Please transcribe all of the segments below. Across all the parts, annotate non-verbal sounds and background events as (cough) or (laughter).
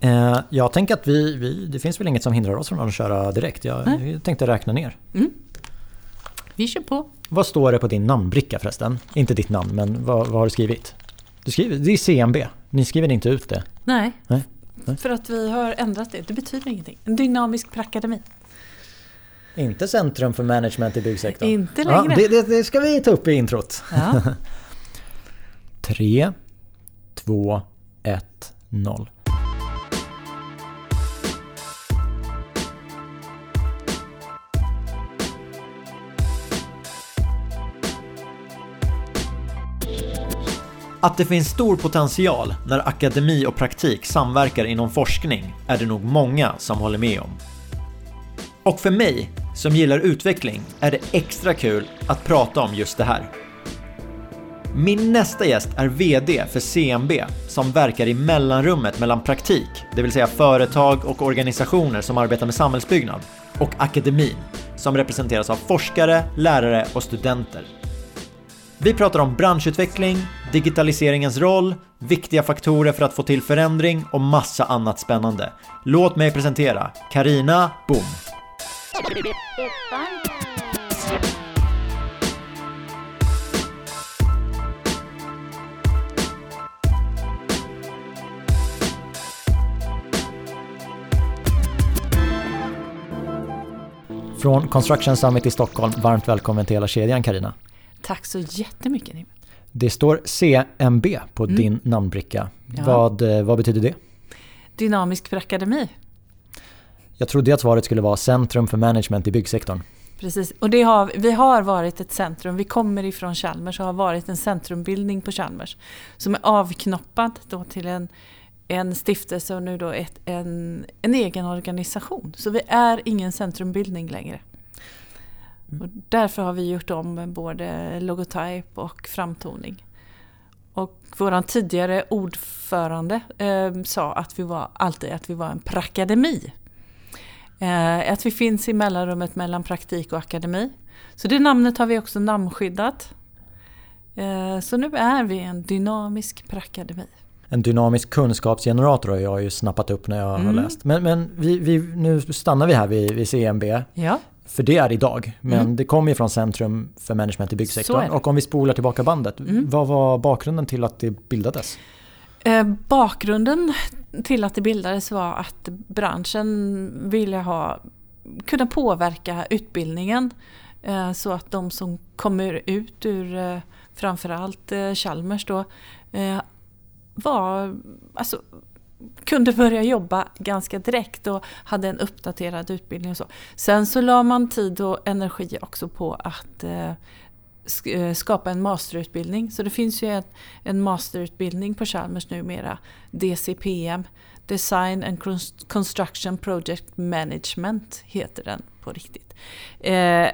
Eh, jag tänker att vi, vi, det finns väl inget som hindrar oss från att köra direkt. Jag, jag tänkte räkna ner. Mm. Vi kör på. Vad står det på din namnbricka förresten? Inte ditt namn, men vad, vad har du skrivit? Du skriver, det är CMB. Ni skriver inte ut det? Nej. Nej. Nej. För att vi har ändrat det. Det betyder ingenting. En dynamisk prakademi. Inte Centrum för management i byggsektorn? Inte längre. Ja, det, det, det ska vi ta upp i introt. Ja. 3, 2, 1, 0. Att det finns stor potential när akademi och praktik samverkar inom forskning är det nog många som håller med om. Och för mig, som gillar utveckling, är det extra kul att prata om just det här. Min nästa gäst är VD för CMB som verkar i mellanrummet mellan praktik, det vill säga företag och organisationer som arbetar med samhällsbyggnad, och akademin som representeras av forskare, lärare och studenter. Vi pratar om branschutveckling, digitaliseringens roll, viktiga faktorer för att få till förändring och massa annat spännande. Låt mig presentera Karina Boom. Från Construction Summit i Stockholm, varmt välkommen till hela kedjan Karina. Tack så jättemycket Nim. Det står CMB på Mm. din namnbricka. Ja. Vad, eh, vad betyder det? Dynamisk prakademi. Jag trodde att svaret skulle vara Centrum för management i byggsektorn. Precis. Och det har, vi har varit ett centrum. Vi kommer ifrån Chalmers och har varit en centrumbildning på Chalmers. Som är avknoppad då till en, en stiftelse och nu då ett, en, en egen organisation. Så vi är ingen centrumbildning längre. Och därför har vi gjort om både logotyp och framtoning. Och vår tidigare ordförande eh, sa att vi var alltid att vi var en prakademi. Eh, att vi finns i mellanrummet mellan praktik och akademi. Så det namnet har vi också namnskyddat. Eh, så nu är vi en dynamisk prakademi. En dynamisk kunskapsgenerator har jag ju snappat upp när jag har Mm. läst. Men, men vi, vi, nu stannar vi här vid, vid CMB. Ja, För det är idag. Men Mm. det kommer ju från Centrum för management i byggsektorn. Och om vi spolar tillbaka bandet. Mm. Vad var bakgrunden till att det bildades? Eh, bakgrunden till att det bildades var att branschen ville ha, kunna påverka utbildningen eh, så att de som kommer ut ur eh, framförallt eh, Chalmers då eh, var, alltså, kunde börja jobba ganska direkt och hade en uppdaterad utbildning och så. Sen så la man tid och energi också på att eh, eh, skapa en masterutbildning. Så det finns ju en, en masterutbildning på Chalmers numera, DCPM, Design and Construction Project Management heter den på riktigt. Eh,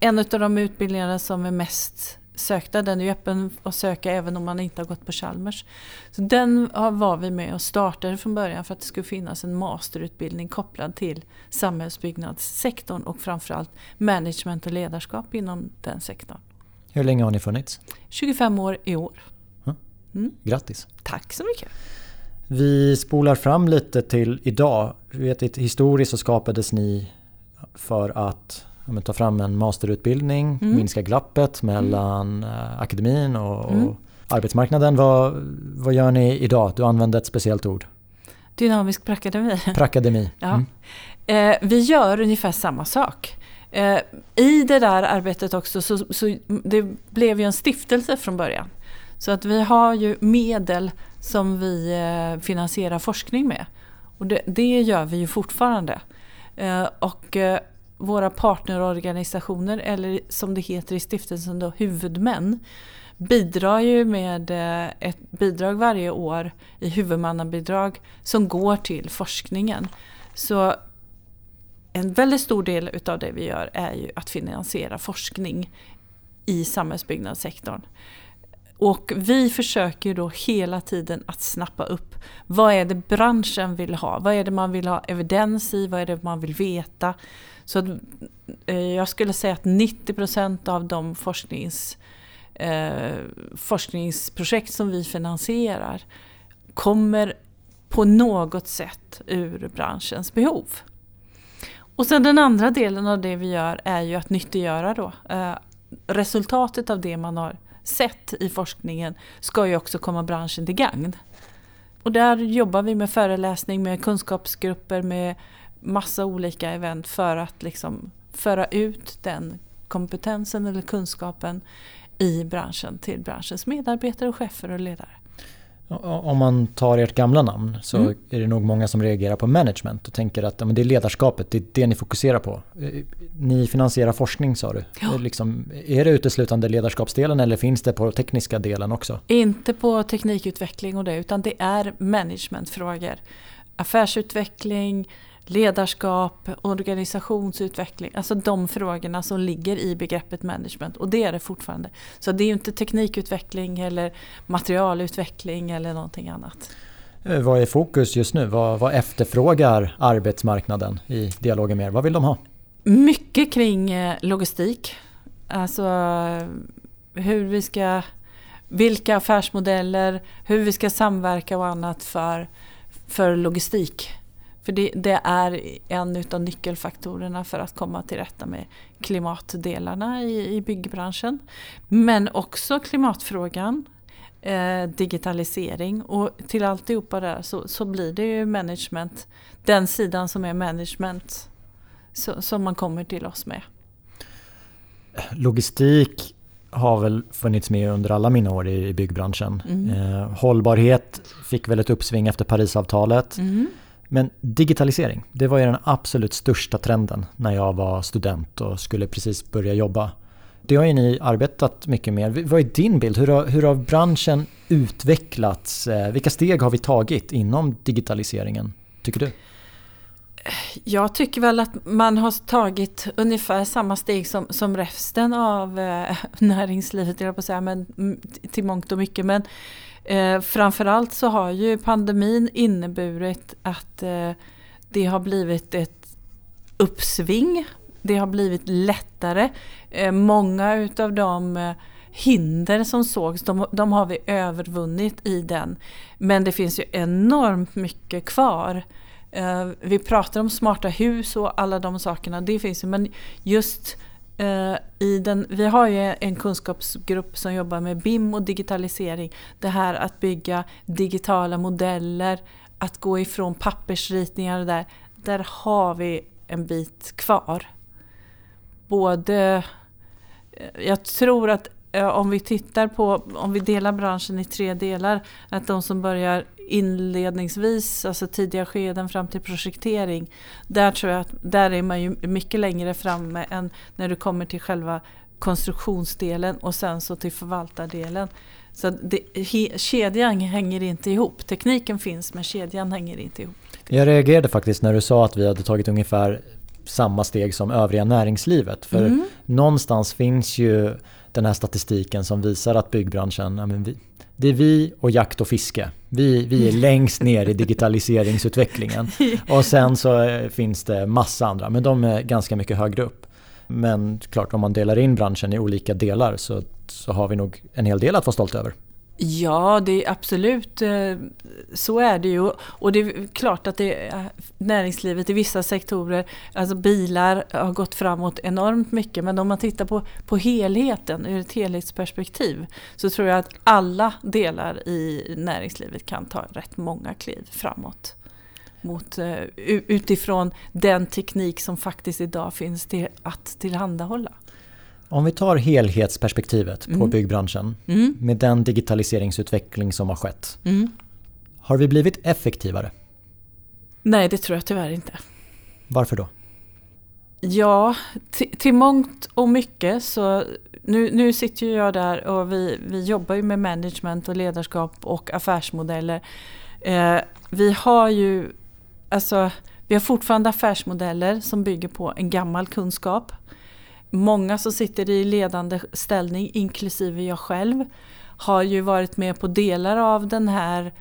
en av de utbildningarna som är mest sökta, den är ju öppen att söka även om man inte har gått på Chalmers. Så den var vi med och startade från början för att det skulle finnas en masterutbildning kopplad till samhällsbyggnadssektorn och framförallt management och ledarskap inom den sektorn. Hur länge har ni funnits? 25 år i år. Grattis! Tack så mycket. Vi spolar fram lite till idag. Vet historiskt så skapades ni för att men, ta fram en masterutbildning, Mm. minska glappet mellan eh, akademin och, och Mm. arbetsmarknaden. Vad, vad gör ni idag? Du använde ett speciellt ord. Dynamisk prakademi. Prakademi. (laughs) Ja. Mm. Eh, vi gör ungefär samma sak. Eh, I det där arbetet också så, så det blev ju en stiftelse från början. Så att vi har ju medel som vi eh, finansierar forskning med. Och det, det gör vi ju fortfarande. Eh, och eh, våra partnerorganisationer, eller som det heter i stiftelsen då, huvudmän, bidrar ju med eh, ett bidrag varje år i huvudmannabidrag som går till forskningen. Så en väldigt stor del utav det vi gör är ju att finansiera forskning i samhällsbyggnadssektorn. Och vi försöker då hela tiden att snappa upp vad är det branschen vill ha? Vad är det man vill ha evidens i? Vad är det man vill veta? Så att, eh, jag skulle säga att 90% av de forsknings, eh, forskningsprojekt som vi finansierar kommer på något sätt ur branschens behov. Och sen den andra delen av det vi gör är ju att nyttiggöra då. Eh, resultatet av det man har sett i forskningen ska ju också komma branschen till gagn. Och där jobbar vi med föreläsning, med kunskapsgrupper, med massa olika event för att liksom föra ut den kompetensen eller kunskapen i branschen till branschens medarbetare och chefer och ledare. Om man tar ert gamla namn så mm. är det nog många som reagerar på management och tänker att men det är ledarskapet, det är det ni fokuserar på. Eh, ni finansierar forskning sa du. Ja. Liksom, är det uteslutande ledarskapsdelen eller finns det på tekniska delen också? Inte på teknikutveckling och det utan det är managementfrågor. Affärsutveckling, ledarskap, organisationsutveckling, alltså de frågorna som ligger i begreppet management och det är det fortfarande. Så det är ju inte teknikutveckling eller materialutveckling eller någonting annat. Eh, vad är fokus just nu? Vad, vad efterfrågar arbetsmarknaden i dialogen med er? Vad vill de ha? Mycket kring eh, logistik. Alltså hur vi ska, vilka affärsmodeller, hur vi ska samverka och annat för, för logistik för det, det, är en av nyckelfaktorerna för att komma till rätta med klimatdelarna i, i byggbranschen. Men också klimatfrågan, eh, digitalisering och till alltihopa där så, så blir det ju management, den sidan som är management så, som man kommer till oss med. Logistik har väl funnits med under alla mina år i byggbranschen. Mm. Eh, hållbarhet fick väl ett uppsving efter Parisavtalet. Mm. Men digitalisering, det var ju den absolut största trenden när jag var student och skulle precis börja jobba. Det har ju ni arbetat mycket med. Vad är din bild? Hur har, hur har branschen utvecklats? Eh, vilka steg har vi tagit inom digitaliseringen, tycker du? Jag tycker väl att man har tagit ungefär samma steg som, som resten av eh, (laughs) näringslivet, jag på att säga, men mm, till mångt och mycket. Men Eh, framförallt så har ju pandemin inneburit att eh, det har blivit ett uppsving. Det har blivit lättare. Eh, många utav de eh, hinder som sågs, de, de, har vi övervunnit i den. Men det finns ju enormt mycket kvar. Eh, vi pratar om smarta hus och alla de sakerna, det finns ju. Men just Eh, i den, vi har ju en kunskapsgrupp som jobbar med BIM och digitalisering. Det här att bygga digitala modeller, att gå ifrån pappersritningar och där. Där har vi en bit kvar. Både, eh, jag tror att eh, om vi tittar på, om vi delar branschen i tre delar, att de som börjar inledningsvis, alltså tidiga skeden fram till projektering. Där tror jag att där är man ju mycket längre framme än när du kommer till själva konstruktionsdelen och sen så till förvaltardelen. Så det, he, kedjan hänger inte ihop. Tekniken finns men kedjan hänger inte ihop. Jag reagerade faktiskt när du sa att vi hade tagit ungefär samma steg som övriga näringslivet. För mm. någonstans finns ju den här statistiken som visar att byggbranschen, ja, vi, det är vi och jakt och fiske. Vi, vi är längst ner i digitaliseringsutvecklingen. (laughs) Och sen så eh, finns det massa andra, men de är ganska mycket högre upp. Men klart, om man delar in branschen i olika delar så, så har vi nog en hel del att vara stolt över. Ja, det är absolut eh, så är det ju. Och det är klart att det är näringslivet i vissa sektorer, alltså bilar har gått framåt enormt mycket. Men om man tittar på, på helheten ur ett helhetsperspektiv så tror jag att alla delar i näringslivet kan ta rätt många kliv framåt. Mot, eh, utifrån den teknik som faktiskt idag finns till att tillhandahålla. Om vi tar helhetsperspektivet på mm. byggbranschen mm. med den digitaliseringsutveckling som har skett. Mm. Har vi blivit effektivare? Nej, det tror jag tyvärr inte. Varför då? Ja, till mångt och mycket så nu, nu sitter ju jag där och vi, vi jobbar ju med management och ledarskap och affärsmodeller. Eh, vi har ju alltså, vi har fortfarande affärsmodeller som bygger på en gammal kunskap många som sitter i ledande ställning, inklusive jag själv, har ju varit med på delar av den här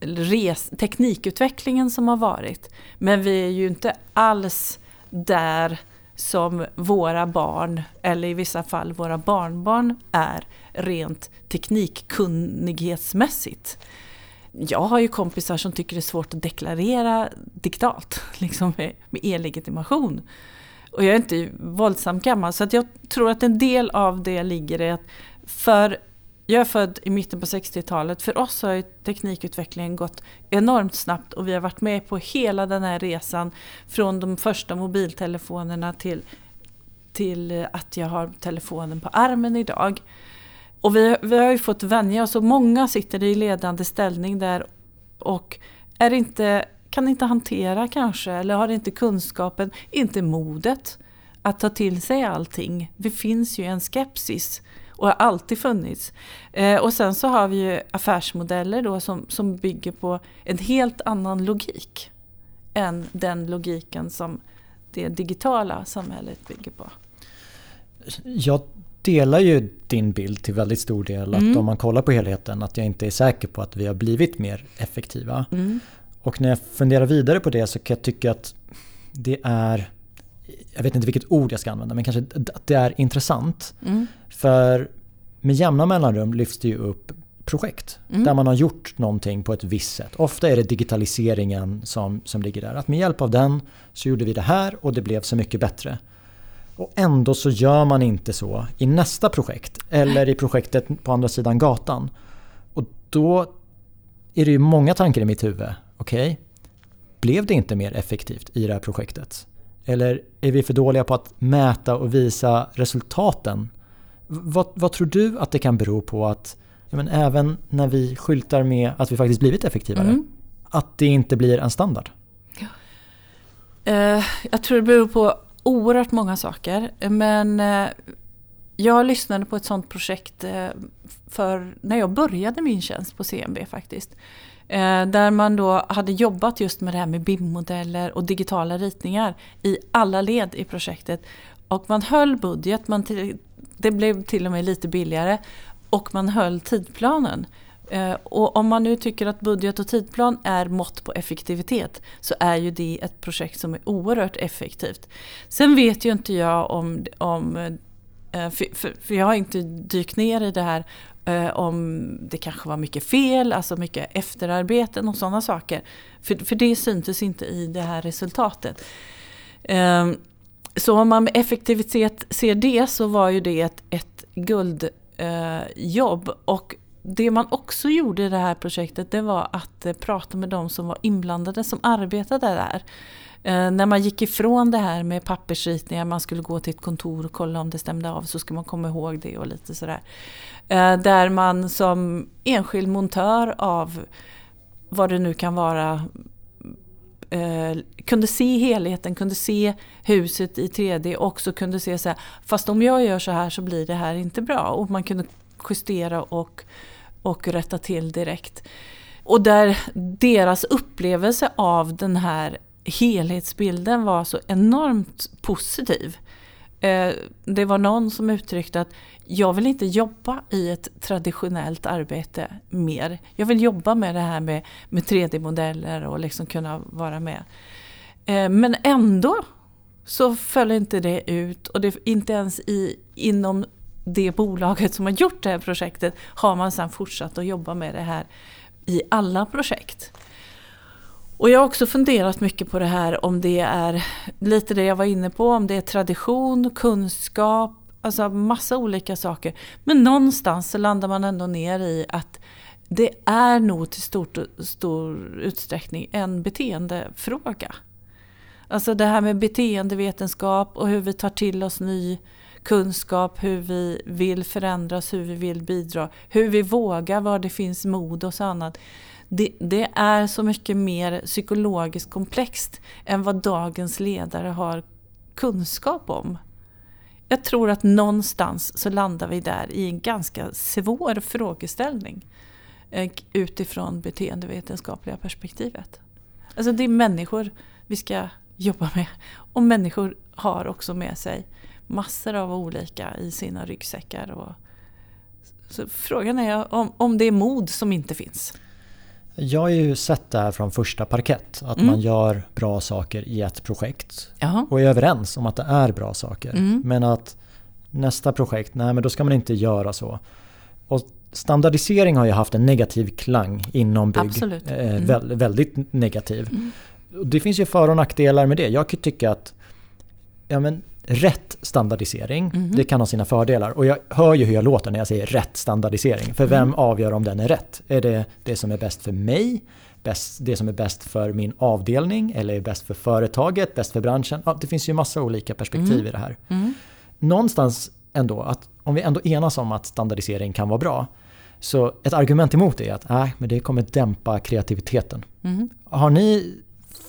res, teknikutvecklingen som har varit. Men vi är ju inte alls där som våra barn, eller i vissa fall våra barnbarn, är rent teknikkunnighetsmässigt. jag har ju kompisar som tycker det är svårt att deklarera digitalt, (laughs) liksom med, med e-legitimation. Och jag är inte våldsamt gammal så att jag tror att en del av det ligger i att för jag är född i mitten på 60-talet. För oss har teknikutvecklingen gått enormt snabbt och vi har varit med på hela den här resan från de första mobiltelefonerna till, till att jag har telefonen på armen idag. Och vi, vi har ju fått vänja oss och många sitter i ledande ställning där och är inte, kan inte hantera kanske eller har inte kunskapen, inte modet att ta till sig allting. Det finns ju en skepsis och har alltid funnits. Eh, och sen så har vi ju affärsmodeller då som, som bygger på en helt annan logik än den logiken som det digitala samhället bygger på. Jag delar ju din bild till väldigt stor del att mm. om man kollar på helheten att jag inte är säker på att vi har blivit mer effektiva. Mm. Och när jag funderar vidare på det så kan jag tycka att det är jag vet inte vilket ord jag ska använda, men kanske att det är intressant. Mm. För med jämna mellanrum lyfts det ju upp projekt mm. där man har gjort någonting på ett visst sätt. Ofta är det digitaliseringen som, som ligger där. Att med hjälp av den så gjorde vi det här och det blev så mycket bättre. Och ändå så gör man inte så i nästa projekt eller i projektet på andra sidan gatan. Och då är det ju många tankar i mitt huvud. Okej, okay, blev det inte mer effektivt i det här projektet? Eller är vi för dåliga på att mäta och visa resultaten? Vad, vad tror du att det kan bero på att men även när vi skyltar med att vi faktiskt blivit effektivare, mm. att det inte blir en standard? Ja. Uh, jag tror det beror på oerhört många saker. Men uh, jag lyssnade på ett sånt projekt uh, för när jag började min tjänst på CMB faktiskt. Eh, där man då hade jobbat just med det här med BIM-modeller och digitala ritningar i alla led i projektet. Och man höll budget, man till, det blev till och med lite billigare och man höll tidplanen. Eh, och om man nu tycker att budget och tidplan är mått på effektivitet så är ju det ett projekt som är oerhört effektivt. Sen vet ju inte jag om, om eh, för, för, jag har inte dykt ner i det här Eh, om det kanske var mycket fel, alltså mycket efterarbeten och sådana saker. För, för det syntes inte i det här resultatet. Eh, så om man med effektivitet ser det så var ju det ett, ett guldjobb. Eh, och det man också gjorde i det här projektet det var att eh, prata med de som var inblandade som arbetade där. Eh, när man gick ifrån det här med pappersritningar, man skulle gå till ett kontor och kolla om det stämde av, så ska man komma ihåg det och lite sådär. Eh, där man som enskild montör av vad det nu kan vara eh, kunde se helheten, kunde se huset i 3D och också kunde se så här, fast om jag gör så här så blir det här inte bra. Och man kunde justera och, och rätta till direkt. Och där deras upplevelse av den här helhetsbilden var så enormt positiv. Eh, det var någon som uttryckte att jag vill inte jobba i ett traditionellt arbete mer. Jag vill jobba med det här med, med 3D-modeller och liksom kunna vara med. Eh, men ändå så föll inte det ut och det, inte ens i, inom det bolaget som har gjort det här projektet har man sedan fortsatt att jobba med det här i alla projekt. Och jag har också funderat mycket på det här om det är lite det jag var inne på, om det är tradition, kunskap, alltså massa olika saker. Men någonstans så landar man ändå ner i att det är nog till stort, stor utsträckning en beteendefråga. Alltså det här med beteendevetenskap och hur vi tar till oss ny kunskap, hur vi vill förändras, hur vi vill bidra, hur vi vågar, var det finns mod och så annat det, det, är så mycket mer psykologiskt komplext än vad dagens ledare har kunskap om. Jag tror att någonstans så landar vi där i en ganska svår frågeställning eh, utifrån beteendevetenskapliga perspektivet. Alltså det är människor vi ska jobba med och människor har också med sig massor av olika i sina ryggsäckar. Och, så frågan är om, om det är mod som inte finns. Jag har ju sett det här från första parkett. Att mm. man gör bra saker i ett projekt. Jaha. Och är överens om att det är bra saker. Mm. Men att nästa projekt, nej men då ska man inte göra så. Och standardisering har ju haft en negativ klang inom bygg. Eh, Mm. vä- väldigt negativ. Mm. Det finns ju för och nackdelar med det. Jag kan tycka att ja, men, rätt standardisering, Mhm. det kan ha sina fördelar. Och jag hör ju hur jag låter när jag säger rätt standardisering. För vem Mm. avgör om den är rätt? Är det det som är bäst för mig? Bäst, det som är bäst för min avdelning? Eller är bäst för företaget? Bäst för branschen? Ja, det finns ju massa olika perspektiv Mm. i det här. Mm. Någonstans ändå, att om vi ändå enas om att standardisering kan vara bra. Så ett argument emot det är att nej, men det kommer dämpa kreativiteten. Mm. Har ni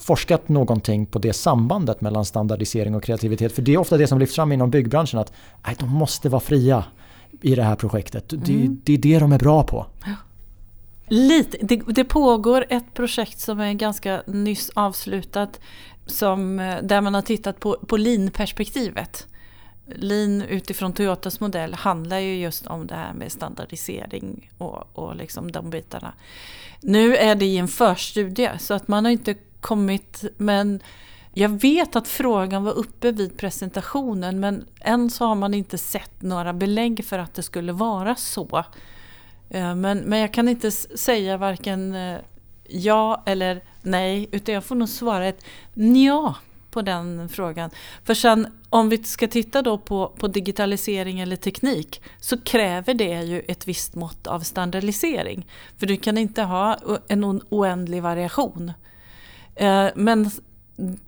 forskat någonting på det sambandet mellan standardisering och kreativitet? För det är ofta det som lyfts fram inom byggbranschen att nej, de måste vara fria i det här projektet. Det, Mm. det är det de är bra på. Lite, det, det pågår ett projekt som är ganska nyss avslutat som, där man har tittat på, på lean-perspektivet. Lean utifrån Toyotas modell handlar ju just om det här med standardisering och, och liksom de bitarna. Nu är det i en förstudie så att man har inte kommit men jag vet att frågan var uppe vid presentationen men än så har man inte sett några belägg för att det skulle vara så. Eh, men, men jag kan inte säga varken eh, ja eller nej utan jag får nog svara ett ja på den frågan. För sen om vi ska titta då på, på digitalisering eller teknik så kräver det ju ett visst mått av standardisering. För du kan inte ha en oändlig variation. Eh, men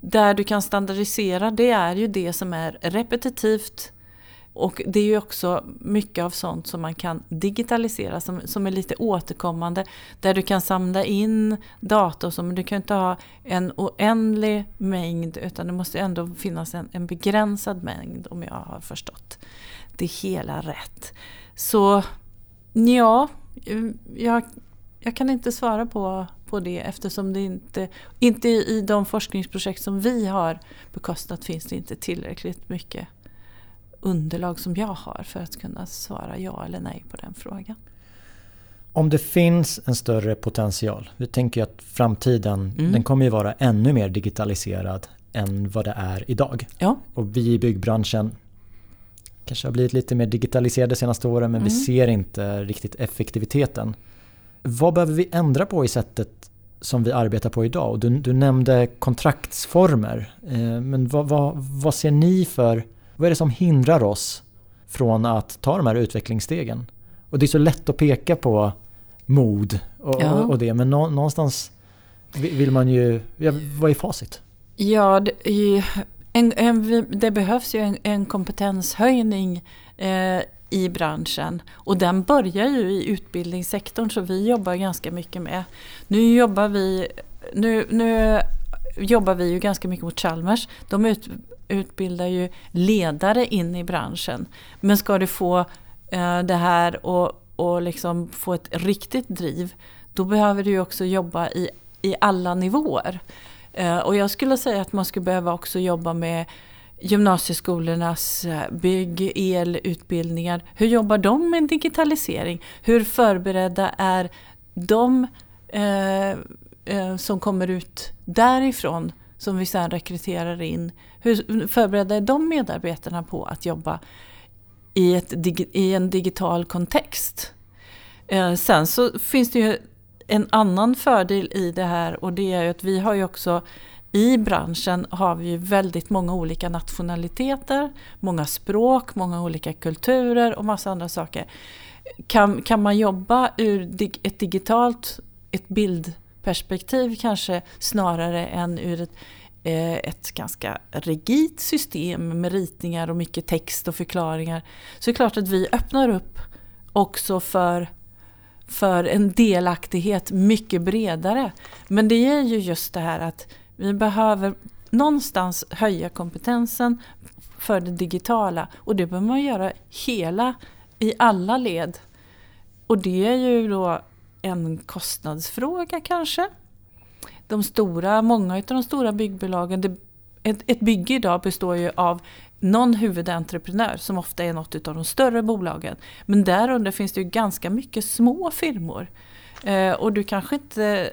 där du kan standardisera det är ju det som är repetitivt och det är ju också mycket av sånt som man kan digitalisera som, som är lite återkommande. Där du kan samla in data och så, men du kan inte ha en oändlig mängd utan det måste ändå finnas en, en begränsad mängd om jag har förstått det hela rätt. Så ja, eh, jag, jag kan inte svara på, på det eftersom det inte, inte i de forskningsprojekt som vi har bekostat finns det inte tillräckligt mycket underlag som jag har för att kunna svara ja eller nej på den frågan. Om det finns en större potential. Vi tänker ju att framtiden Mm. den kommer ju vara ännu mer digitaliserad än vad det är idag. Ja, Och vi i byggbranschen kanske har blivit lite mer digitaliserade de senaste åren men vi Mm. ser inte riktigt effektiviteten. Vad behöver vi ändra på i sättet som vi arbetar på idag? Du, du nämnde kontraktsformer. Eh, men vad, vad, vad ser ni för, vad är det som hindrar oss från att ta de här utvecklingsstegen? Och det är så lätt att peka på mod och, Ja. och, det men nå, någonstans vill man ju, ja, vad är facit? ja det, en, en, det behövs ju en, en kompetenshöjning eh, i branschen. Och den börjar ju i utbildningssektorn så vi jobbar ganska mycket med. Nu jobbar vi, nu, nu jobbar vi ju ganska mycket mot Chalmers. De ut, utbildar ju ledare in i branschen. Men ska du få eh, det här och, och liksom få ett riktigt driv då behöver du ju också jobba i, i alla nivåer. Eh, och jag skulle säga att man skulle behöva också jobba med gymnasieskolornas eh, bygg, elutbildningar. Hur jobbar de med digitalisering? Hur förberedda är de eh, eh, som kommer ut därifrån som vi sedan rekryterar in? Hur förberedda är de medarbetarna på att jobba i, ett, i en digital kontext? Eh, sen så finns det ju en annan fördel i det här och det är ju att vi har ju också i branschen har vi ju väldigt många olika nationaliteter, många språk, många olika kulturer och massa andra saker. Kan, kan man jobba ur ett digitalt, ett bildperspektiv kanske snarare än ur ett, eh, ett ganska rigidt system med ritningar och mycket text och förklaringar. Så det är klart att vi öppnar upp också för för en delaktighet mycket bredare. Men det är ju just det här att vi behöver någonstans höja kompetensen för det digitala och det behöver man göra hela, i alla led. Och det är ju då en kostnadsfråga kanske. De stora, många av de stora byggbolagen, det, ett, ett bygge idag består ju av någon huvudentreprenör som ofta är något av de större bolagen. Men därunder finns det ju ganska mycket små firmor. Eh, och du kanske inte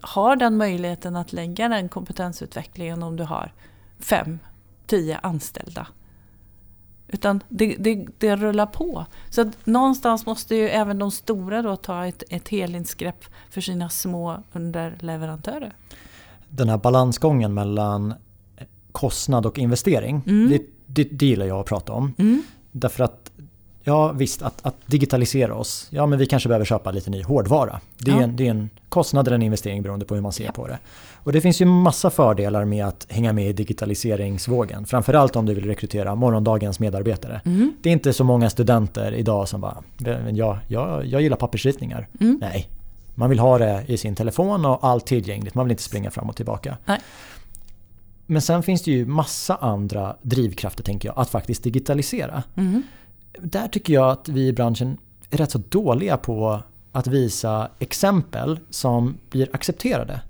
har den möjligheten att lägga den kompetensutvecklingen om du har fem, tio anställda. Utan det, det, det rullar på. Så någonstans måste ju även de stora då ta ett, ett helhetsgrepp för sina små underleverantörer. Den här balansgången mellan kostnad och investering, Mm. det, det, det gillar jag att prata om. Mm. Därför att, ja visst, att, att digitalisera oss, ja men vi kanske behöver köpa lite ny hårdvara. Det är, Ja. en, det är en kostnad eller en investering beroende på hur man ser Ja. på det. Och det finns ju massa fördelar med att hänga med i digitaliseringsvågen. Framförallt om du vill rekrytera morgondagens medarbetare. Mm. Det är inte så många studenter idag som bara, "Men jag, jag, jag gillar pappersritningar. Mm. Nej, man vill ha det i sin telefon och allt tillgängligt. Man vill inte springa fram och tillbaka. Nej. Men sen finns det ju massa andra drivkrafter tänker jag, att faktiskt digitalisera. Mm. Där tycker jag att vi i branschen är rätt så dåliga på att visa exempel som blir accepterade.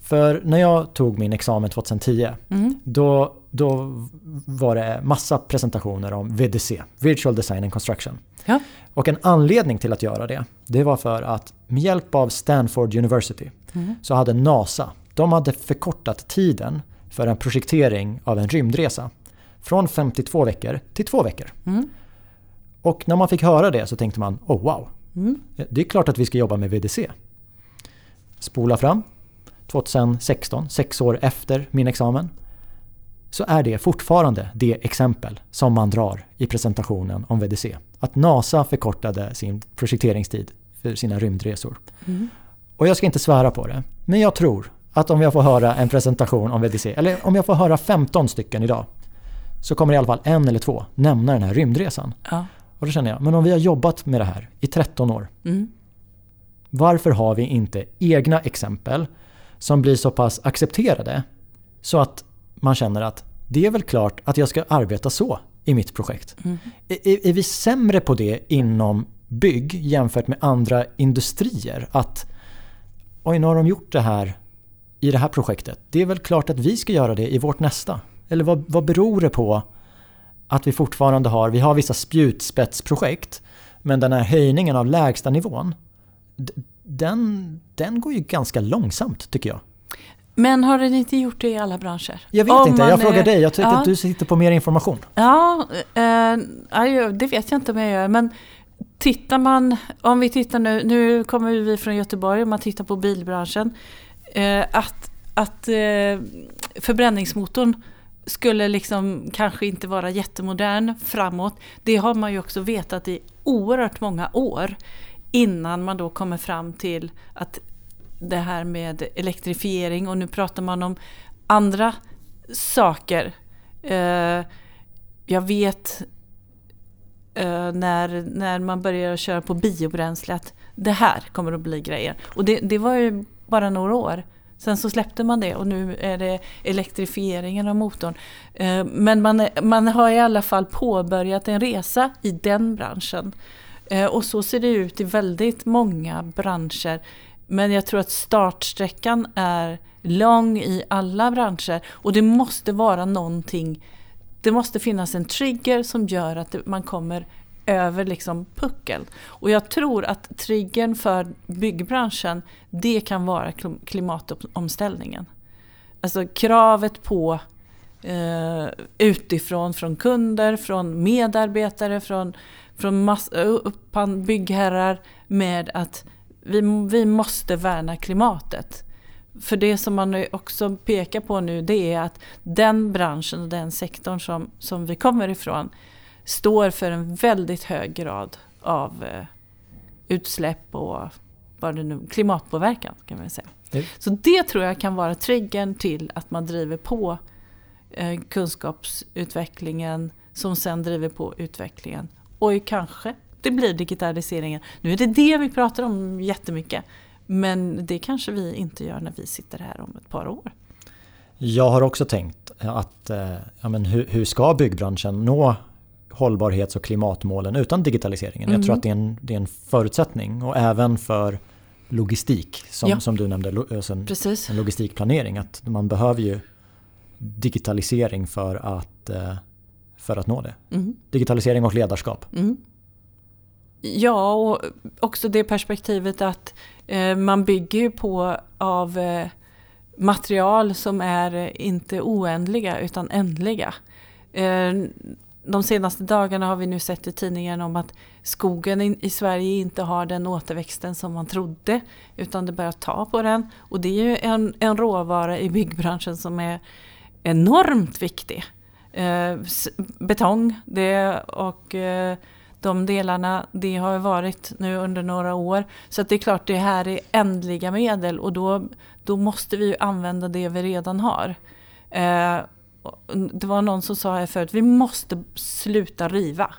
För när jag tog min examen 2010 Mm. då, då var det massa presentationer om VDC, Virtual Design and Construction. Ja. Och en anledning till att göra det, det var för att med hjälp av Stanford University Mm. så hade NASA, de hade förkortat tiden för en projektering av en rymdresa från 52 veckor till 2 veckor. Mm. Och när man fick höra det så tänkte man, oh wow, Mm. det är klart att vi ska jobba med VDC. Spola fram 2016, sex år efter min examen, så är det fortfarande det exempel som man drar i presentationen om VDC. Att NASA förkortade sin projekteringstid för sina rymdresor. Mm. Och jag ska inte svära på det, men jag tror att om jag får höra en presentation om VDC, eller om jag får höra 15 stycken idag, så kommer i alla fall en eller två nämna den här rymdresan. Ja. Och då känner jag, men om vi har jobbat med det här i 13 år, Mm. varför har vi inte egna exempel som blir så pass accepterade så att man känner att det är väl klart att jag ska arbeta så i mitt projekt. Mm. Är, är- vi sämre på det inom bygg jämfört med andra industrier? Att oj, nu har de gjort det här i det här projektet. Det är väl klart att vi ska göra det i vårt nästa. Eller vad, vad beror det på att vi fortfarande har, vi har vissa spjutspetsprojekt men den här höjningen av lägsta nivån den, den går ju ganska långsamt tycker jag. Men har den inte gjort det i alla branscher? Jag vet Om inte, jag frågar är- dig. Jag tycker ja. att du sitter på mer information. Ja, eh, det vet jag inte om jag gör. Men tittar man, om vi tittar nu, nu kommer vi från Göteborg, om man tittar på bilbranschen. Eh, att att eh, förbränningsmotorn skulle liksom kanske inte vara jättemodern framåt. Det har man ju också vetat i oerhört många år. Innan man då kommer fram till att det här med elektrifiering och nu pratar man om andra saker. Eh, jag vet eh, när, när man börjar köra på biobränsle att det här kommer att bli grejer. Och det, det var ju bara några år. Sen så släppte man det och nu är det elektrifieringen av motorn. Eh, men man, man har i alla fall påbörjat en resa i den branschen. Eh, och så ser det ut i väldigt många branscher. Men jag tror att startsträckan är lång i alla branscher och det måste vara någonting det måste finnas en trigger som gör att man kommer över liksom puckeln. Och jag tror att triggern för byggbranschen det kan vara klimatomställningen. Alltså kravet på eh, utifrån, från kunder, från medarbetare, från, från mass, uppan, byggherrar med att vi, vi måste värna klimatet. För det som man också pekar på nu det är att den branschen och den sektorn som, som vi kommer ifrån står för en väldigt hög grad av eh, utsläpp och vad det nu, klimatpåverkan kan man säga. Så det tror jag kan vara triggern till att man driver på eh, kunskapsutvecklingen som sen driver på utvecklingen. Och kanske det blir digitaliseringen. Nu är det det vi pratar om jättemycket. Men det kanske vi inte gör när vi sitter här om ett par år. Jag har också tänkt att eh, ja, men hur, hur ska byggbranschen nå hållbarhets och klimatmålen utan digitaliseringen? Jag tror Mm. att det är, en, det är en förutsättning och även för logistik som, Ja. som du nämnde, alltså en, en logistikplanering. Att man behöver ju digitalisering för att, eh, för att nå det. Mm. Digitalisering och ledarskap. Mm. Ja, och också det perspektivet att eh, man bygger ju på av eh, material som är eh, inte oändliga utan ändliga. Eh, de senaste dagarna har vi nu sett i tidningen om att skogen i Sverige inte har den återväxten som man trodde. Utan det börjar ta på den. Och det är ju en, en råvara i byggbranschen som är enormt viktig. Eh, betong det, och eh, de delarna, det har varit nu under några år. Så det är klart, det här är ändliga medel och då, då måste vi använda det vi redan har. Eh, det var någon som sa här förut, vi måste sluta riva.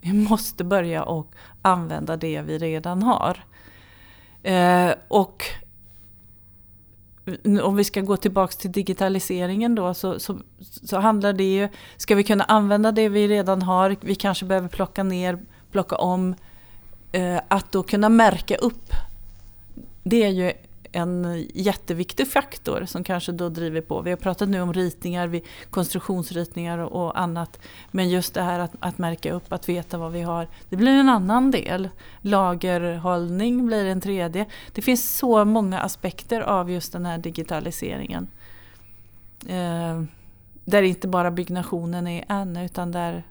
Vi måste börja och använda det vi redan har. Eh, och om vi ska gå tillbaks till digitaliseringen då så, så, så, handlar det ju, ska vi kunna använda det vi redan har, vi kanske behöver plocka ner, plocka om, eh, att då kunna märka upp. Det är ju en jätteviktig faktor som kanske då driver på. Vi har pratat nu om ritningar, konstruktionsritningar och annat. Men just det här att, att märka upp, att veta vad vi har. Det blir en annan del. Lagerhållning blir en tredje. Det finns så många aspekter av just den här digitaliseringen. Eh, där inte bara byggnationen är en utan där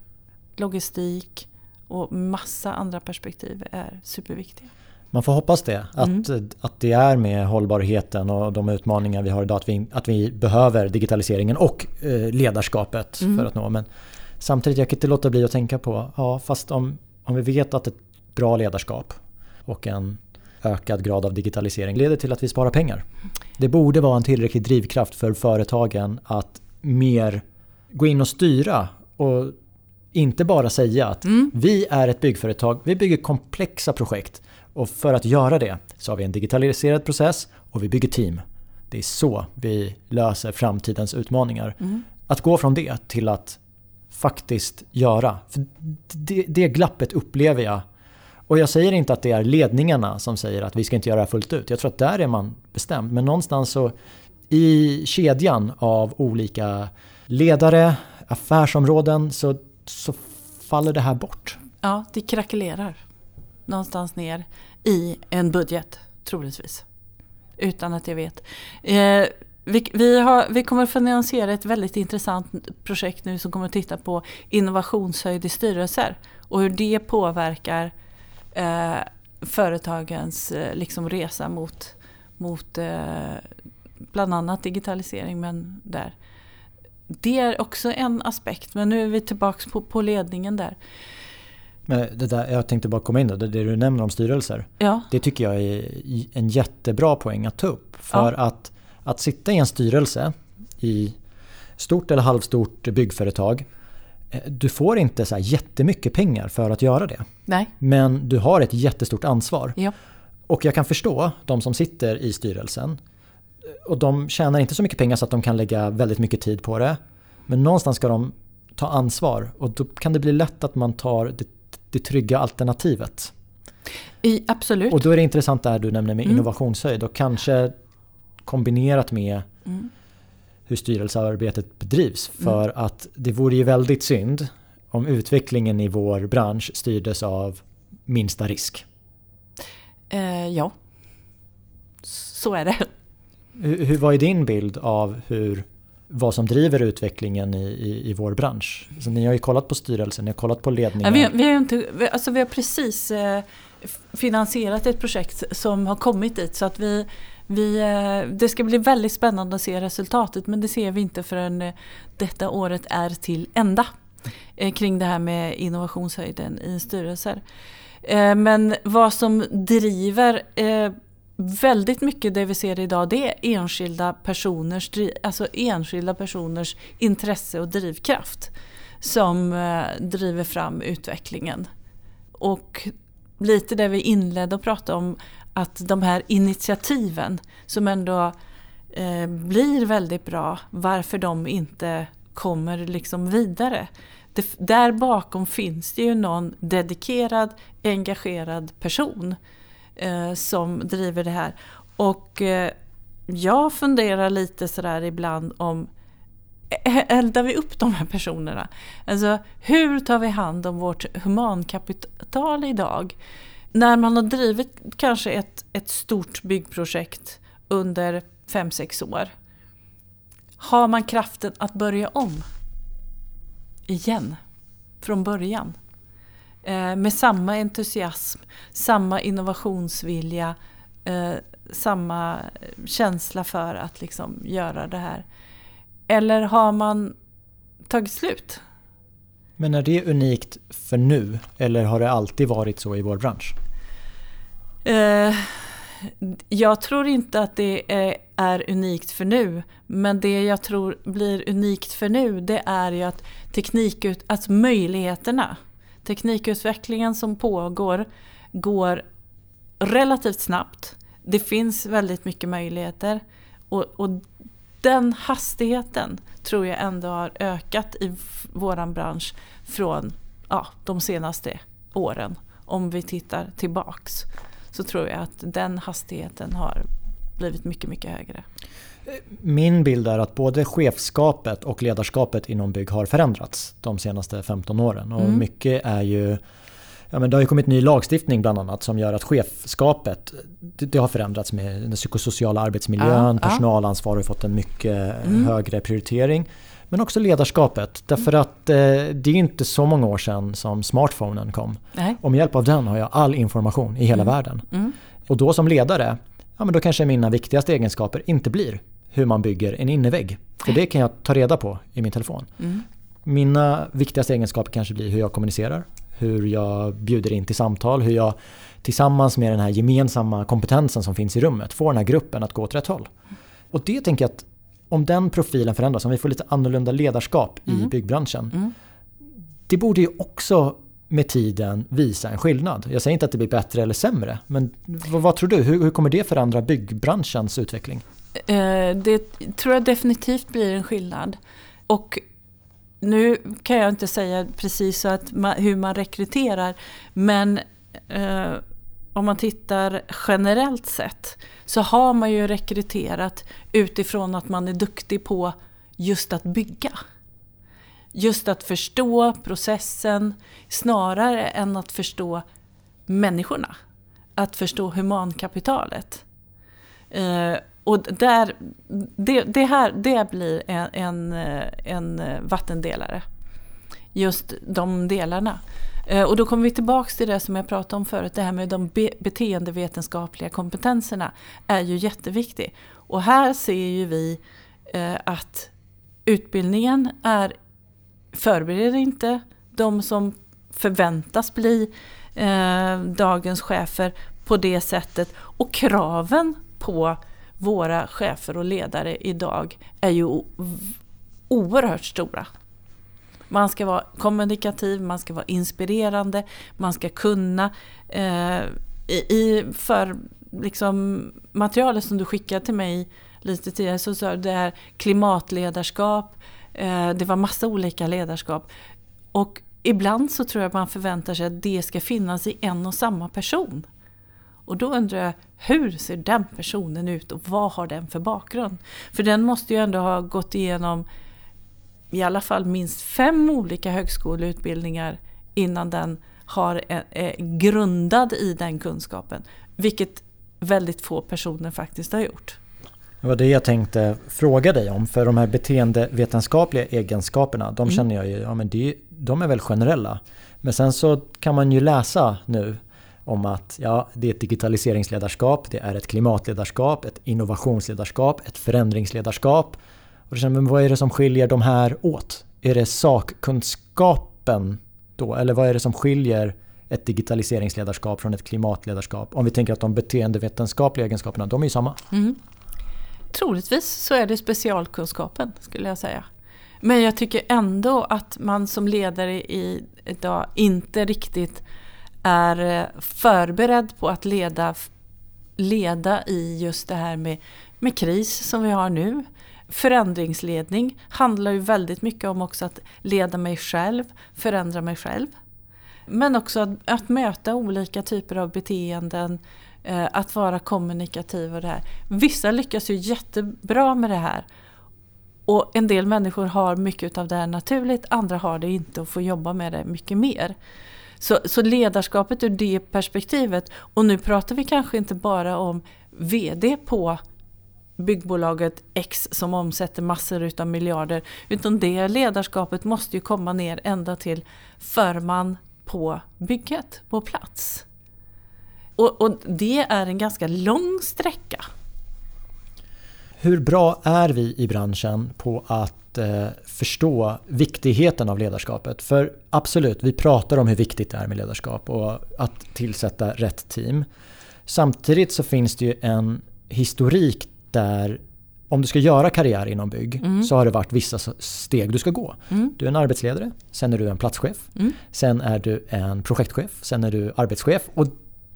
logistik och massa andra perspektiv är superviktiga. Man får hoppas det. Att, mm. att det är med hållbarheten och de utmaningar vi har idag. Att vi, att vi behöver digitaliseringen och eh, ledarskapet mm. för att nå. Men samtidigt, jag kan inte låta bli att tänka på, ja fast om, om vi vet att ett bra ledarskap och en ökad grad av digitalisering leder till att vi sparar pengar. Det borde vara en tillräcklig drivkraft för företagen att mer gå in och styra och inte bara säga att mm. vi är ett byggföretag, vi bygger komplexa projekt. Och för att göra det så har vi en digitaliserad process och vi bygger team. Det är så vi löser framtidens utmaningar. Mm. Att gå från det till att faktiskt göra. För det, det glappet upplever jag. Och jag säger inte att det är ledningarna som säger att vi ska inte göra det här fullt ut. Jag tror att där är man bestämd. Men någonstans så i kedjan av olika ledare, affärsområden så, så faller det här bort. Ja, det krackelerar någonstans ner i en budget, troligtvis. Utan att jag vet. Eh, vi, vi, har, vi kommer finansiera ett väldigt intressant projekt nu som kommer att titta på innovationshöjd i styrelser och hur det påverkar eh, företagens eh, liksom resa mot, mot eh, bland annat digitalisering. Men där. Det är också en aspekt, men nu är vi tillbaka på, på ledningen där. Men det där, jag tänkte bara komma in då, det, det du nämner om styrelser. Ja. Det tycker jag är en jättebra poäng att ta upp. För ja. att, att sitta i en styrelse i stort eller halvstort byggföretag. Eh, du får inte så här jättemycket pengar för att göra det. Nej. Men du har ett jättestort ansvar. Ja. Och jag kan förstå de som sitter i styrelsen. Och de tjänar inte så mycket pengar så att de kan lägga väldigt mycket tid på det. Men någonstans ska de ta ansvar och då kan det bli lätt att man tar det det trygga alternativet. I, absolut. Och då är det intressant det här du nämner med mm. innovationshöjd och kanske kombinerat med mm. hur styrelsearbetet bedrivs. Mm. För mm. att det vore ju väldigt synd om utvecklingen i vår bransch styrdes av minsta risk. Eh, ja, så är det. Hur, hur, vad är din bild av hur vad som driver utvecklingen i, i, i vår bransch. Så ni har ju kollat på styrelsen, ni har kollat på ledningen. Ja, vi, vi, har inte, alltså vi har precis eh, finansierat ett projekt som har kommit dit. Så att vi, vi, eh, det ska bli väldigt spännande att se resultatet men det ser vi inte förrän eh, detta året är till ända. Eh, kring det här med innovationshöjden i styrelser. Eh, men vad som driver eh, väldigt mycket det vi ser idag det är enskilda personers, alltså enskilda personers intresse och drivkraft som eh, driver fram utvecklingen. Och lite det vi inledde att prata om att de här initiativen som ändå eh, blir väldigt bra, varför de inte kommer liksom vidare. Det, där bakom finns det ju någon dedikerad, engagerad person eh, som driver det här. Och eh, jag funderar lite sådär ibland om eh, eh, Eldar vi upp de här personerna? Alltså hur tar vi hand om vårt humankapital idag? När man har drivit kanske ett, ett stort byggprojekt under 5-6 år. Har man kraften att börja om? Igen? från början. Eh, med samma entusiasm, samma innovationsvilja, eh, samma känsla för att liksom göra det här. Eller har man tagit slut? Men är det unikt för nu eller har det alltid varit så i vår bransch? Eh, jag tror inte att det är, är, unikt för nu. Men det jag tror blir unikt för nu det är ju att teknikut, alltså möjligheterna, teknikutvecklingen som pågår går relativt snabbt. Det finns väldigt mycket möjligheter. Och, och den hastigheten tror jag ändå har ökat i våran bransch från ja, de senaste åren. Om vi tittar tillbaks så tror jag att den hastigheten har blivit mycket, mycket högre. Min bild är att både chefskapet och ledarskapet inom bygg har förändrats de senaste 15 åren. Och mm. mycket är ju Ja, men det har ju kommit ny lagstiftning bland annat som gör att chefskapet det, det har förändrats med den psykosociala arbetsmiljön, ja, personalansvar har fått en mycket mm. högre prioritering. Men också ledarskapet. Därför att eh, det är inte så många år sedan som smartphonen kom. Nej. Och med hjälp av den har jag all information i hela mm. världen. Mm. Och då som ledare, ja, men då kanske mina viktigaste egenskaper inte blir hur man bygger en innevägg. För det kan jag ta reda på i min telefon. Mm. Mina viktigaste egenskaper kanske blir hur jag kommunicerar, hur jag bjuder in till samtal, hur jag tillsammans med den här gemensamma kompetensen som finns i rummet får den här gruppen att gå åt rätt håll. Och det tänker jag att om den profilen förändras, om vi får lite annorlunda ledarskap mm. i byggbranschen. Mm. Det borde ju också med tiden visa en skillnad. Jag säger inte att det blir bättre eller sämre, men vad, vad tror du? Hur, hur, kommer det förändra byggbranschens utveckling? Eh, det tror jag definitivt blir en skillnad. Och nu kan jag inte säga precis så att man, hur man rekryterar, men eh, om man tittar generellt sett så har man ju rekryterat utifrån att man är duktig på just att bygga. Just att förstå processen snarare än att förstå människorna. Att förstå humankapitalet. Eh, och där, det, det, här det blir en, en, en vattendelare. Just de delarna. Eh, och då kommer vi tillbaks till det som jag pratade om förut, det här med de be beteendevetenskapliga kompetenserna är ju jätteviktigt. Och här ser ju vi eh, att utbildningen är, förbereder inte de som förväntas bli eh, dagens chefer på det sättet. Och kraven på våra chefer och ledare idag är ju oerhört stora. Man ska vara kommunikativ, man ska vara inspirerande, man ska kunna. Eh, i, för liksom, materialet som du skickade till mig lite tidigare så sa du det här klimatledarskap, eh, det var massa olika ledarskap. Och ibland så tror jag att man förväntar sig att det ska finnas i en och samma person. Och då undrar jag, hur ser den personen ut och vad har den för bakgrund? För den måste ju ändå ha gått igenom i alla fall minst fem olika högskoleutbildningar innan den har, är, är grundad i den kunskapen. Vilket väldigt få personer faktiskt har gjort. Det var det jag tänkte fråga dig om. För de här beteendevetenskapliga egenskaperna, de mm. känner jag ju, ja, men det, de är väl generella. Men sen så kan man ju läsa nu om att ja, det är ett digitaliseringsledarskap, det är ett klimatledarskap, ett innovationsledarskap, ett förändringsledarskap. Och känner, men vad är det som skiljer de här åt? Är det sakkunskapen då? Eller vad är det som skiljer ett digitaliseringsledarskap från ett klimatledarskap? Om vi tänker att de beteendevetenskapliga egenskaperna, de är ju samma. Mm. Troligtvis så är det specialkunskapen skulle jag säga. Men jag tycker ändå att man som ledare idag inte riktigt är eh, förberedd på att leda, leda i just det här med, med kris som vi har nu förändringsledning handlar ju väldigt mycket om också att leda mig själv, förändra mig själv. Men också att, att möta olika typer av beteenden, eh, att vara kommunikativ och det här. Vissa lyckas ju jättebra med det här. Och en del människor har mycket av det här naturligt, andra har det inte och får jobba med det mycket mer. Så, så ledarskapet ur det perspektivet, och nu pratar vi kanske inte bara om VD på byggbolaget X som omsätter massor utav miljarder. Utan det ledarskapet måste ju komma ner ända till förman på bygget, på plats. Och, och det är en ganska lång sträcka. Hur bra är vi i branschen på att eh, förstå viktigheten av ledarskapet? För absolut, vi pratar om hur viktigt det är med ledarskap och att tillsätta rätt team. Samtidigt så finns det ju en historik där om du ska göra karriär inom bygg mm. så har det varit vissa steg du ska gå. Mm. Du är en arbetsledare, sen är du en platschef, mm. sen är du en projektchef, sen är du arbetschef och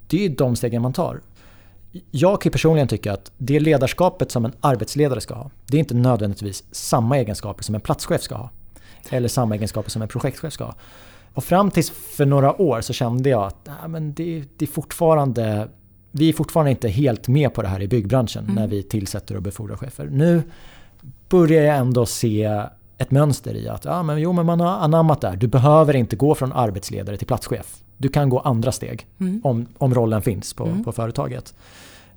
det är de stegen man tar. Jag kan personligen tycka att det ledarskapet som en arbetsledare ska ha, det är inte nödvändigtvis samma egenskaper som en platschef ska ha. Eller samma egenskaper som en projektchef ska ha. Och fram tills för några år så kände jag att nej, men det, det är fortfarande vi är fortfarande inte helt med på det här i byggbranschen mm. när vi tillsätter och befordrar chefer. Nu börjar jag ändå se ett mönster i att ja, men, jo, men man har anammat det här. Du behöver inte gå från arbetsledare till platschef. Du kan gå andra steg mm. om, om rollen finns på, mm. på företaget.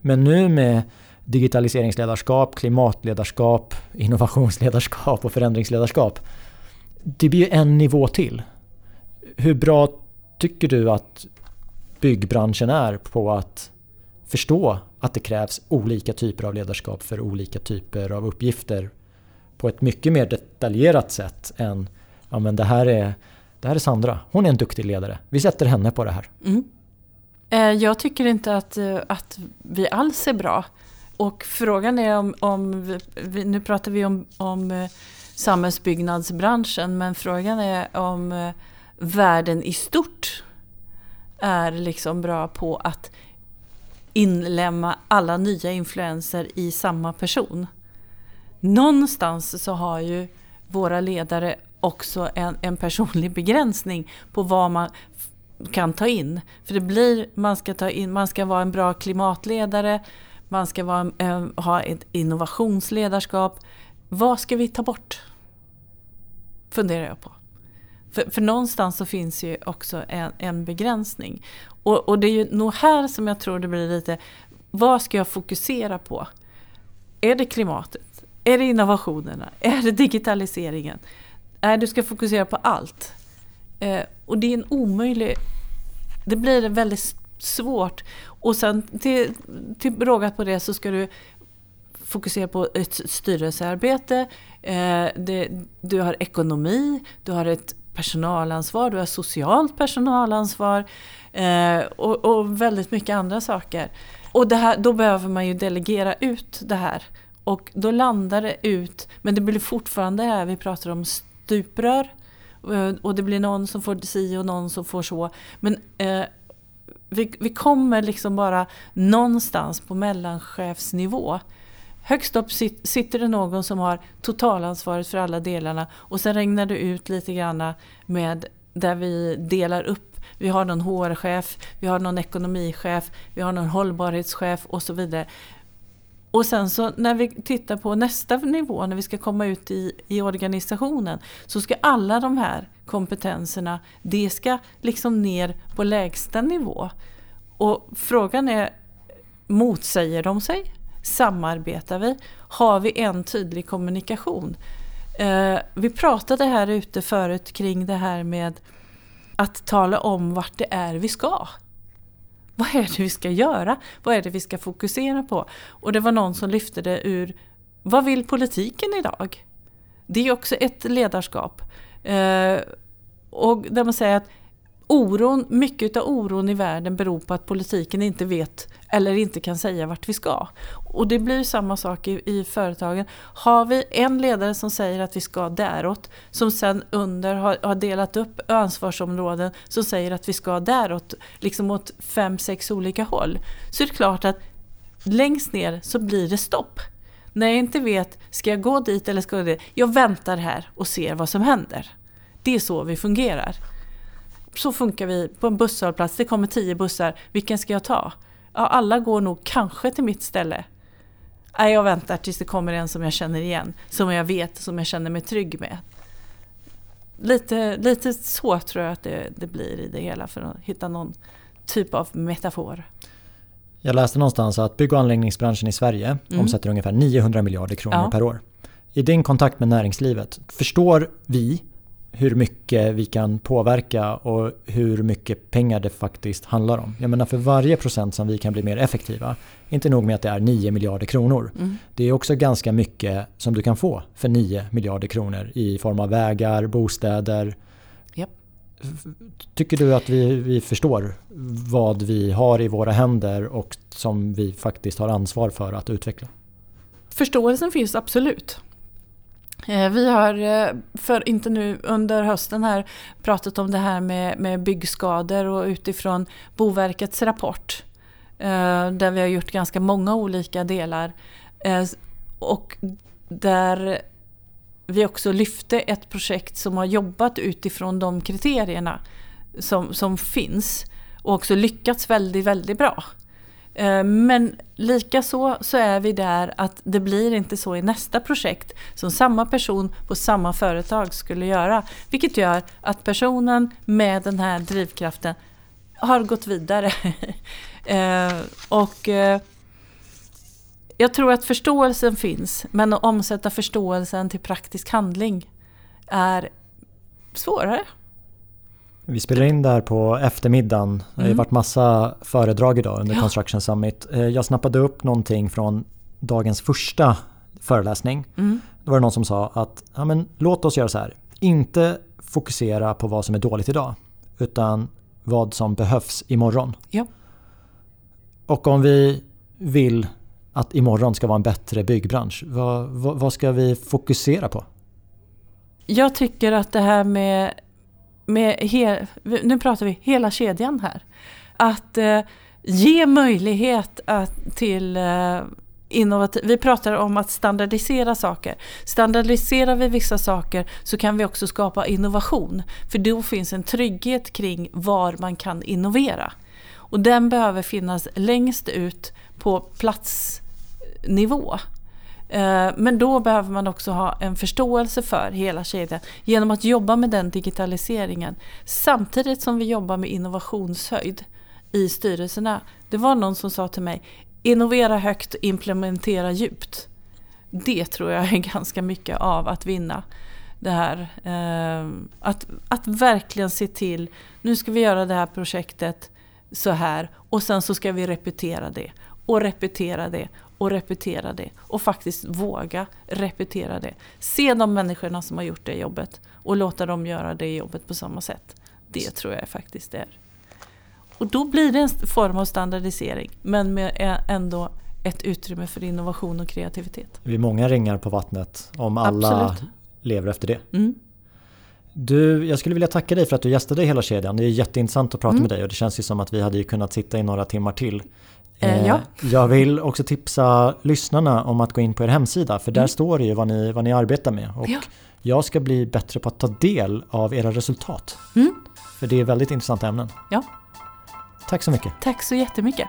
Men nu med digitaliseringsledarskap, klimatledarskap, innovationsledarskap och förändringsledarskap. Det blir ju en nivå till. Hur bra tycker du att byggbranschen är på att förstå att det krävs olika typer av ledarskap för olika typer av uppgifter på ett mycket mer detaljerat sätt än ja, men det, här är, det här är Sandra, hon är en duktig ledare. Vi sätter henne på det här. Mm. Eh, jag tycker inte att, eh, att vi alls är bra. Och frågan är om, om vi, nu pratar vi om, om eh, samhällsbyggnadsbranschen, men frågan är om världen i stort är liksom bra på att inlämna alla nya influenser i samma person. Någonstans så har ju våra ledare också en, en personlig begränsning på vad man kan ta in. För det blir, man ska, ta in, man ska vara en bra klimatledare, man ska vara, eh, ha ett innovationsledarskap. Vad ska vi ta bort? Funderar jag på. För, för någonstans så finns ju också en, en begränsning. Och, och, det är ju nog här som jag tror det blir lite, vad ska jag fokusera på? Är det klimatet? Är det innovationerna? Är det digitaliseringen? Nej, du ska fokusera på allt. Eh, och det är en omöjlig... Det blir väldigt svårt. Och sen till, till rågat på det så ska du fokusera på ett styrelsearbete, eh, det, du har ekonomi, du har ett personalansvar, du har socialt personalansvar eh, och, och, väldigt mycket andra saker. Och det här, då behöver man ju delegera ut det här. Och då landar det ut, men det blir fortfarande här, vi pratar om stuprör. Eh, och det blir någon som får si och någon som får så. Men eh, vi, vi kommer liksom bara någonstans på mellanchefsnivå. Högst upp sitter det någon som har totalansvaret för alla delarna och sen regnar det ut lite grann med där vi delar upp. Vi har någon HR-chef, vi har någon ekonomichef, vi har någon hållbarhetschef och så vidare. Och sen så när vi tittar på nästa nivå, när vi ska komma ut i, i organisationen, så ska alla de här kompetenserna, det ska liksom ner på lägsta nivå. Och frågan är, motsäger de sig? Samarbetar vi? Har vi en tydlig kommunikation? Eh, vi pratade här ute förut kring det här med att tala om vart det är vi ska. Vad är det vi ska göra? Vad är det vi ska fokusera på? Och det var någon som lyfte det ur vad vill politiken idag? Det är också ett ledarskap. Eh, och där man säger att oron, mycket av oron i världen beror på att politiken inte vet eller inte kan säga vart vi ska. Och det blir samma sak i, i företagen. Har vi en ledare som säger att vi ska däråt, som sen under har, har delat upp ansvarsområden som säger att vi ska däråt, liksom åt fem, sex olika håll, så är det klart att längst ner så blir det stopp. När jag inte vet, ska jag gå dit eller ska jag dit? Jag väntar här och ser vad som händer. Det är så vi fungerar. Så funkar vi på en busshållplats. Det kommer tio bussar. Vilken ska jag ta? Ja, alla går nog kanske till mitt ställe. Nej, jag väntar tills det kommer en som jag känner igen. Som jag vet, som jag känner mig trygg med. Lite, lite så tror jag att det, det blir i det hela för att hitta någon typ av metafor. Jag läste någonstans att bygg och anläggningsbranschen i Sverige mm. omsätter ungefär 900 miljarder kronor ja. per år. I din kontakt med näringslivet, förstår vi hur mycket vi kan påverka och hur mycket pengar det faktiskt handlar om. Jag menar för varje procent som vi kan bli mer effektiva, inte nog med att det är 9 miljarder kronor. Mm. Det är också ganska mycket som du kan få för 9 miljarder kronor i form av vägar, bostäder. Yep. Tycker du att vi, vi förstår vad vi har i våra händer och som vi faktiskt har ansvar för att utveckla? Förståelsen finns absolut. Eh, vi har, eh, för inte nu under hösten här, pratat om det här med, med byggskador och utifrån Boverkets rapport eh, där vi har gjort ganska många olika delar och där vi också lyfte ett projekt som har jobbat utifrån de kriterierna som, som finns och också lyckats väldigt, väldigt bra. Eh, men likaså så är vi där att det blir inte så i nästa projekt som samma person på samma företag skulle göra. Vilket gör att personen med den här drivkraften har gått vidare. (laughs) Eh, och eh, jag tror att förståelsen finns men att omsätta förståelsen till praktisk handling är svårare. Vi spelar in där på eftermiddagen. Det har ju mm. varit massa föredrag idag under ja. Construction Summit. Eh, jag snappade upp någonting från dagens första föreläsning. Mm. Då var det någon som sa att ja, men, låt oss göra så här. Inte fokusera på vad som är dåligt idag. Utan vad som behövs imorgon. Ja. Och om vi vill att imorgon ska vara en bättre byggbransch. Vad, vad, vad ska vi fokusera på? Jag tycker att det här med med he, nu pratar vi hela kedjan här. Att eh, ge möjlighet att, till eh, innovativ... Vi pratar om att standardisera saker. Standardiserar vi vissa saker så kan vi också skapa innovation. För då finns en trygghet kring var man kan innovera. Och den behöver finnas längst ut på platsnivå. Eh, men då behöver man också ha en förståelse för hela kedjan genom att jobba med den digitaliseringen samtidigt som vi jobbar med innovationshöjd i styrelserna. Det var någon som sa till mig, innovera högt implementera djupt. Det tror jag är (laughs) ganska mycket av att vinna det här. Eh, att, att verkligen se till, nu ska vi göra det här projektet så här och sen så ska vi repetera det och repetera det och repetera det och faktiskt våga repetera det. Se de människorna som har gjort det jobbet och låta dem göra det jobbet på samma sätt. Det tror jag faktiskt är. Och då blir det en form av standardisering men med ändå ett utrymme för innovation och kreativitet. Vi är många ringar på vattnet om alla Absolut. lever efter det. Mm. Du, jag skulle vilja tacka dig för att du gästade hela kedjan. Det är jätteintressant att prata mm. med dig och det känns ju som att vi hade kunnat sitta i några timmar till. Eh, ja. Jag vill också tipsa lyssnarna om att gå in på er hemsida för där mm. står det ju vad ni, vad ni arbetar med. Och ja. Jag ska bli bättre på att ta del av era resultat. Mm. För det är väldigt intressanta ämnen. Ja. Tack så mycket. Tack så jättemycket.